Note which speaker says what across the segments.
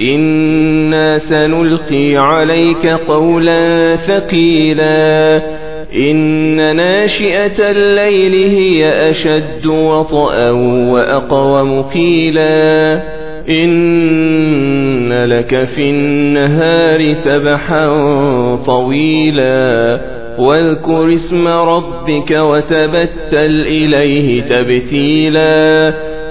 Speaker 1: إنا سنلقي عليك قولا ثقيلا إن ناشئة الليل هي أشد وطأا وأقوم قيلا إن لك في النهار سبحا طويلا واذكر اسم ربك وتبتل إليه تبتيلا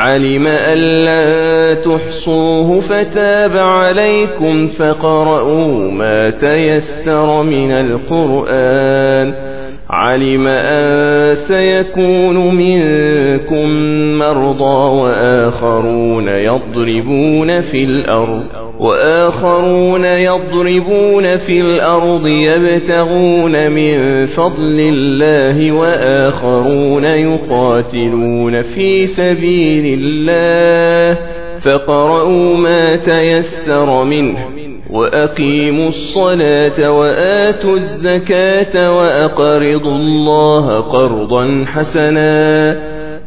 Speaker 1: علم أن لا تحصوه فتاب عليكم فقرؤوا ما تيسر من القرآن. علم أن سيكون منكم مرضى وآخرون يضربون في الأرض وآخرون يضربون في الأرض يبتغون من فضل الله وآخرون يقاتلون في سبيل الله فقرؤوا ما تيسر منه وأقيموا الصلاة وآتوا الزكاة وأقرضوا الله قرضا حسنا.